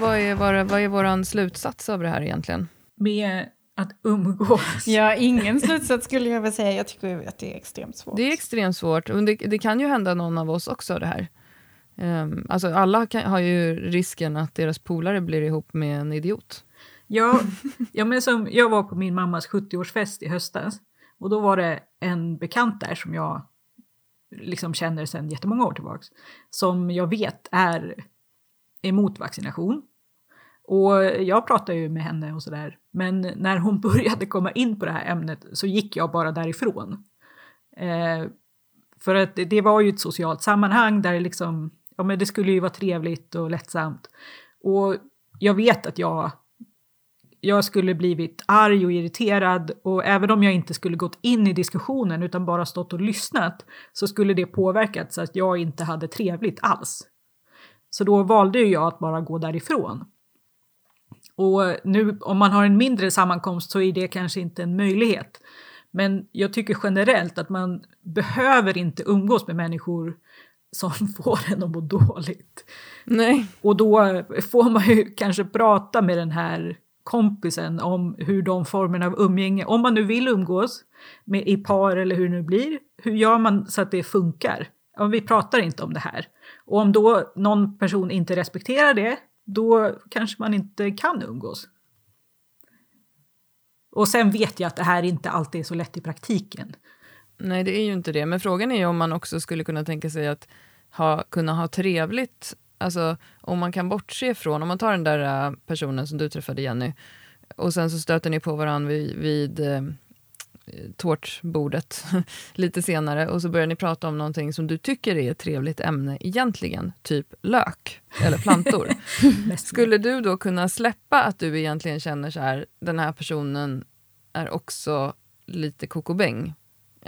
Vad är, vår, vad är vår slutsats av det här egentligen? Med att umgås. <laughs> Ja, ingen slutsats skulle jag vilja säga. Jag tycker att det är extremt svårt. Det är extremt svårt. Det, det kan ju hända någon av oss också det här. Um, alltså alla kan, har ju risken att deras polare blir ihop med en idiot. Ja, ja men som, jag var på min mammas 70-årsfest i höstas och då var det en bekant där som jag liksom känner sedan jättemånga år tillbaka som jag vet är emot vaccination. Och jag pratade ju med henne och sådär. Men när hon <laughs> började komma in på det här ämnet så gick jag bara därifrån. Eh, för att det var ju ett socialt sammanhang där det liksom, ja men det skulle ju vara trevligt och lättsamt. Och jag vet att jag, jag skulle blivit arg och irriterad och även om jag inte skulle gått in i diskussionen utan bara stått och lyssnat så skulle det påverkat så att jag inte hade trevligt alls. Så då valde jag att bara gå därifrån. Och nu om man har en mindre sammankomst så är det kanske inte en möjlighet. Men jag tycker generellt att man behöver inte umgås med människor som <laughs> får en att må dåligt. Nej. Och då får man ju kanske prata med den här kompisen om hur de formerna av umgänge, om man nu vill umgås med, i par eller hur det nu blir, hur gör man så att det funkar? Ja, vi pratar inte om det här. Och om då någon person inte respekterar det, då kanske man inte kan umgås. Och sen vet jag att det här inte alltid är så lätt i praktiken. Nej, det är ju inte det. Men frågan är ju om man också skulle kunna tänka sig att ha, kunna ha trevligt. Alltså om man kan bortse från, om man tar den där äh, personen som du träffade Jenny och sen så stöter ni på varandra vid, vid äh, tårtbordet <laughs> lite senare och så börjar ni prata om någonting som du tycker är ett trevligt ämne egentligen, typ lök eller plantor. <laughs> Skulle du då kunna släppa att du egentligen känner så här, den här personen är också lite kokobäng?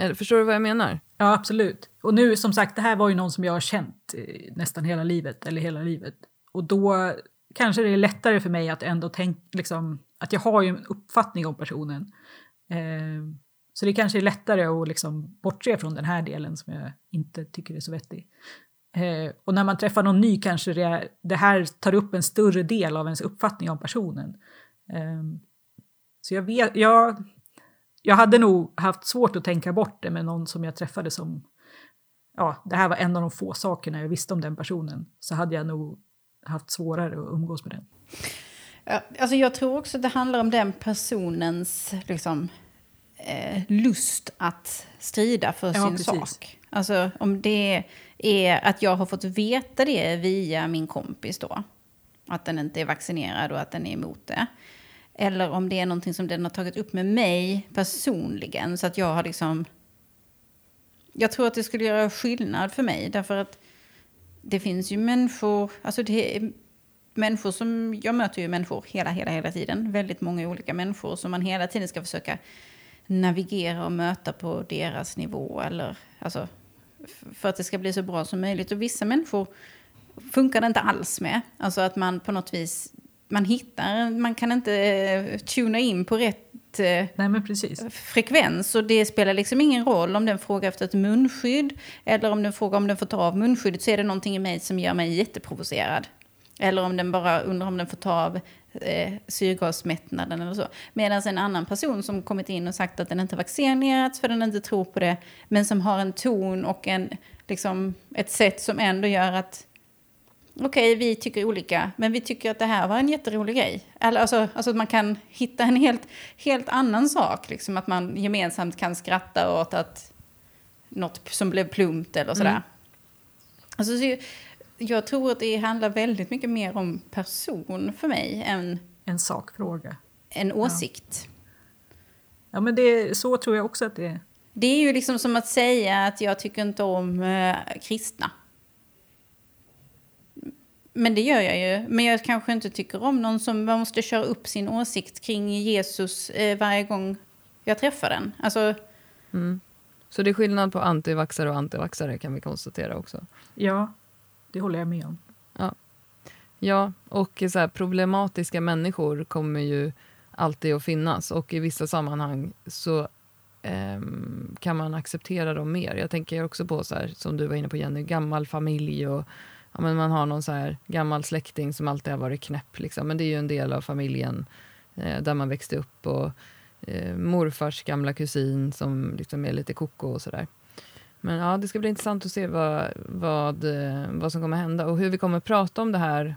Eller, förstår du vad jag menar? Ja, absolut. Och nu, som sagt, det här var ju någon som jag har känt eh, nästan hela livet, eller hela livet. Och då kanske det är lättare för mig att ändå tänka, liksom, att jag har ju en uppfattning om personen. Eh, så det kanske är lättare att liksom bortse från den här delen som jag inte tycker är så vettig. Eh, och när man träffar någon ny kanske det, det, här tar upp en större del av ens uppfattning om personen. Eh, så jag, vet, jag, jag hade nog haft svårt att tänka bort det med någon som jag träffade som... Ja, det här var en av de få sakerna jag visste om den personen. Så hade jag nog haft svårare att umgås med den. Alltså jag tror också att det handlar om den personens liksom, eh, lust att strida för ja, sin precis. sak. Alltså om det är att jag har fått veta det via min kompis då. Att den inte är vaccinerad och att den är emot det. Eller om det är någonting som den har tagit upp med mig personligen. Så att jag har liksom... Jag tror att det skulle göra skillnad för mig. Därför att det finns ju människor... Alltså det är människor som... Jag möter ju människor hela, hela, hela tiden. Väldigt många olika människor som man hela tiden ska försöka navigera och möta på deras nivå. Eller, alltså, för att det ska bli så bra som möjligt. Och vissa människor funkar det inte alls med. Alltså att man på något vis man hittar, man kan inte eh, tuna in på rätt eh, Nej, frekvens. Och det spelar liksom ingen roll om den frågar efter ett munskydd eller om den frågar om den får ta av munskyddet så är det någonting i mig som gör mig jätteprovocerad. Eller om den bara undrar om den får ta av eh, syrgasmättnaden eller så. Medan en annan person som kommit in och sagt att den inte vaccinerats för den inte tror på det, men som har en ton och en, liksom, ett sätt som ändå gör att okej, vi tycker olika, men vi tycker att det här var en jätterolig grej. Alltså, alltså att man kan hitta en helt, helt annan sak, liksom att man gemensamt kan skratta åt att något som blev plumpt eller sådär. Mm. Alltså, så jag tror att det handlar väldigt mycket mer om person för mig än en sakfråga. En åsikt. Ja, ja men det, så tror jag också att det är. Det är ju liksom som att säga att jag tycker inte om eh, kristna. Men det gör jag ju. Men jag kanske inte tycker om någon som måste köra upp sin åsikt kring Jesus eh, varje gång jag träffar den. Alltså... Mm. Så det är skillnad på antivaxare och antivaxare kan vi konstatera också? Ja, det håller jag med om. Ja, ja och så här, problematiska människor kommer ju alltid att finnas och i vissa sammanhang så eh, kan man acceptera dem mer. Jag tänker också på, så här, som du var inne på Jenny, gammal familj och ja, men man har någon så här gammal släkting som alltid har varit knäpp. Liksom. Men det är ju en del av familjen eh, där man växte upp. Och eh, morfars gamla kusin som liksom är lite koko och sådär. Men ja, det ska bli intressant att se vad, vad, eh, vad som kommer hända och hur vi kommer prata om det här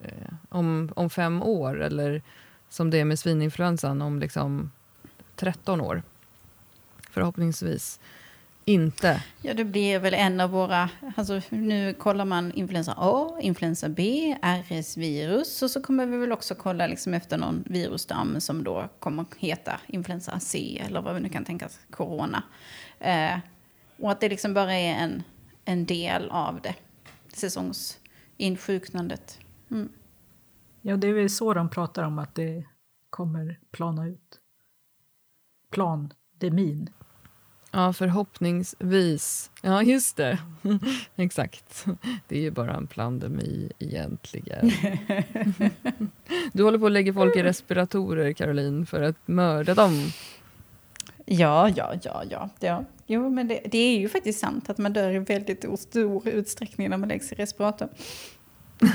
eh, om, om fem år eller som det är med svininfluensan om liksom 13 år. Förhoppningsvis inte. Ja, det blir väl en av våra... Alltså, nu kollar man influensa A, influensa B, RS-virus och så kommer vi väl också kolla liksom efter någon virusdamm som då kommer heta influensa C eller vad vi nu kan tänka oss, corona. Eh, och att det liksom bara är en, en del av det, säsongsinsjuknandet. Mm. Ja, det är väl så de pratar om att det kommer plana ut. Plandemin. Ja, förhoppningsvis. Ja, just det. <laughs> Exakt. Det är ju bara en pandemi egentligen. <laughs> Du håller på att lägga folk i respiratorer, Caroline, för att mörda dem. Ja, ja, ja, ja. ja. Jo, men det, det är ju faktiskt sant att man dör i väldigt stor utsträckning när man läggs i respirator.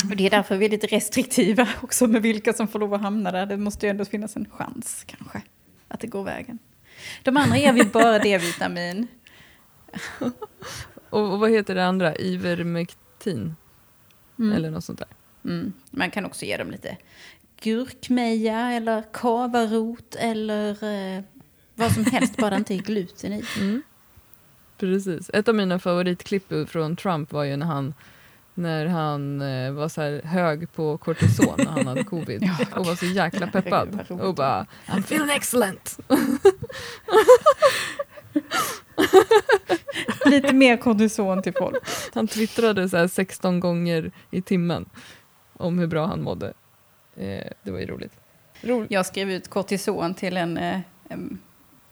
Och det är därför vi är lite restriktiva också med vilka som får lov att hamna där. Det måste ju ändå finnas en chans kanske att det går vägen. De andra ger vi bara D-vitamin. <laughs> och, vad heter det andra? Ivermectin? Mm. Eller något sånt där. Mm. Man kan också ge dem lite gurkmeja eller kavarot eller eh, vad som helst, bara inte är gluten i. Mm. Precis. Ett av mina favoritklipp från Trump var ju när han när han eh, var så här hög på kortison när han hade <laughs> covid ja, och var så jäkla peppad. Och bara I'm feeling excellent! <laughs> Lite mer kortison till folk. Han twittrade så 16 gånger i timmen om hur bra han mådde. Eh, det var ju roligt. roligt. Jag skrev ut kortison till en, eh, en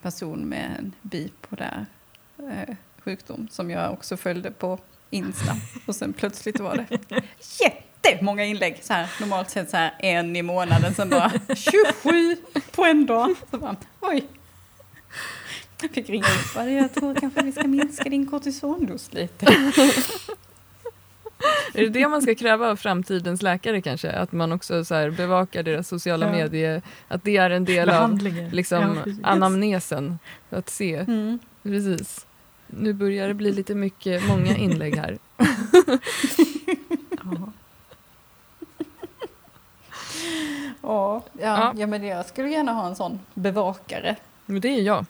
person med en bipolär eh, sjukdom som jag också följde på Insta. Och sen plötsligt var det <laughs> jättemånga inlägg. Så här, normalt sett så här en i månaden, sen bara 27 på en dag. Så bara, oj. Jag fick ringa upp. bara, Jag tror kanske vi ska minska din kortisondos lite. Är det det man ska kräva av framtidens läkare kanske? Att man också så här bevakar deras sociala Ja. medier, att det är en del av liksom, Ja, anamnesen. Att se, Mm. precis. Nu börjar det bli lite mycket, många inlägg här. <laughs> Ja. Ja, ja, men jag skulle gärna ha en sån bevakare. Men det är jag.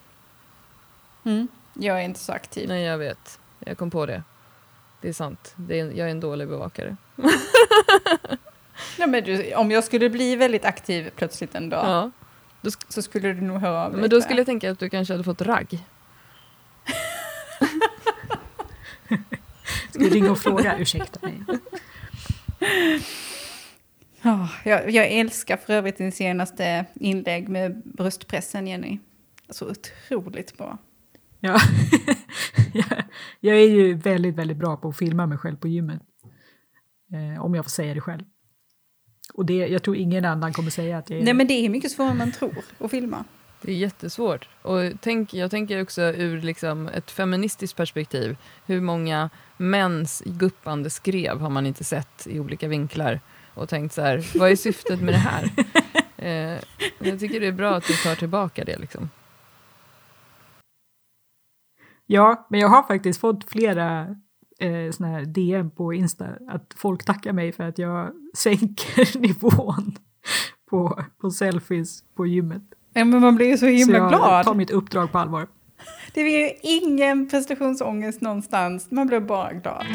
Mm. Jag är inte så aktiv. Nej, jag vet. Jag kom på det. Det är sant. Det är, jag är en dålig bevakare. <laughs> Ja, men du, om jag skulle bli väldigt aktiv plötsligt en dag Ja. så skulle du nog höra av dig. Men då skulle jag tänka att du kanske hade fått ragg. Ska ringa och fråga? Ursäkta mig. Ja, jag, jag älskar för övrigt din senaste inlägg med bröstpressen, Jenny. Så otroligt bra. Ja. <laughs> Jag- jag är ju väldigt, väldigt bra på att filma mig själv på gymmet. Eh, om jag får säga det själv. Och det, jag tror ingen annan kommer säga att jag är Nej, men det är mycket svårare än man tror att filma. Det är jättesvårt. Och tänk, jag tänker också ur liksom ett feministiskt perspektiv. Hur många mäns guppande skrev har man inte sett i olika vinklar? Och tänkt så här, vad är syftet med det här? <laughs> eh, jag tycker det är bra att du tar tillbaka det. Liksom. Ja, men jag har faktiskt fått flera eh, såna här DM på Insta att folk tackar mig för att jag <laughs> sänker nivån på, på selfies på gymmet. Ja, men man blir ju så himla så jag glad. tar mitt uppdrag på allvar. Det är ju ingen prestationsångest någonstans. Man blir bara glad.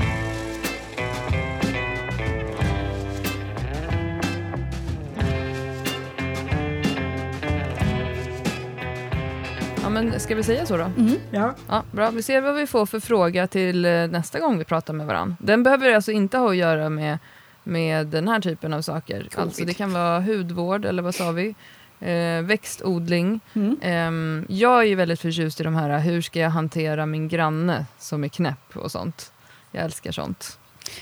Ja, men ska vi säga så då? Ja, Ja, bra. Vi ser vad vi får för fråga till eh, nästa gång vi pratar med varandra. Den behöver alltså inte ha att göra med, med den här typen av saker. Alltså det kan vara hudvård, eller vad sa vi? Eh, växtodling. Mm. Ehm, jag är ju väldigt förtjust i de här, hur ska jag hantera min granne som är knäpp och sånt. Jag älskar sånt.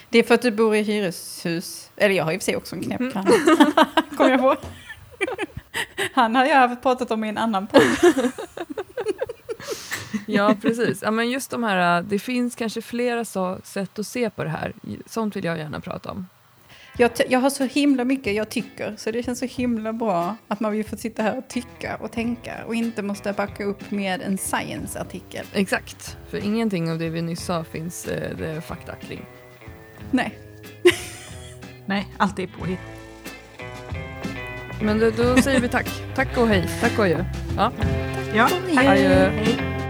Det är för att du bor i hyreshus. Eller jag har och för sig också en knäpp Mm. granne. <laughs> Kommer jag på. Han har jag pratat om i en annan podd. <laughs> Ja, precis. Ja, men just de här, det finns kanske flera så, sätt att se på det här. Sånt vill jag gärna prata om. Jag, jag har så himla mycket jag tycker, så det känns så himla bra att man vill få sitta här och tycka och tänka och inte måste backa upp med en science-artikel. Exakt, för ingenting av det vi nyss sa finns eh, det fakta kring. Nej. <laughs> nej, allt är påhitt. Men då, då säger vi tack. Tack och hej. Tack och adjö. Ja. Ja, Hej. Adjö. hej.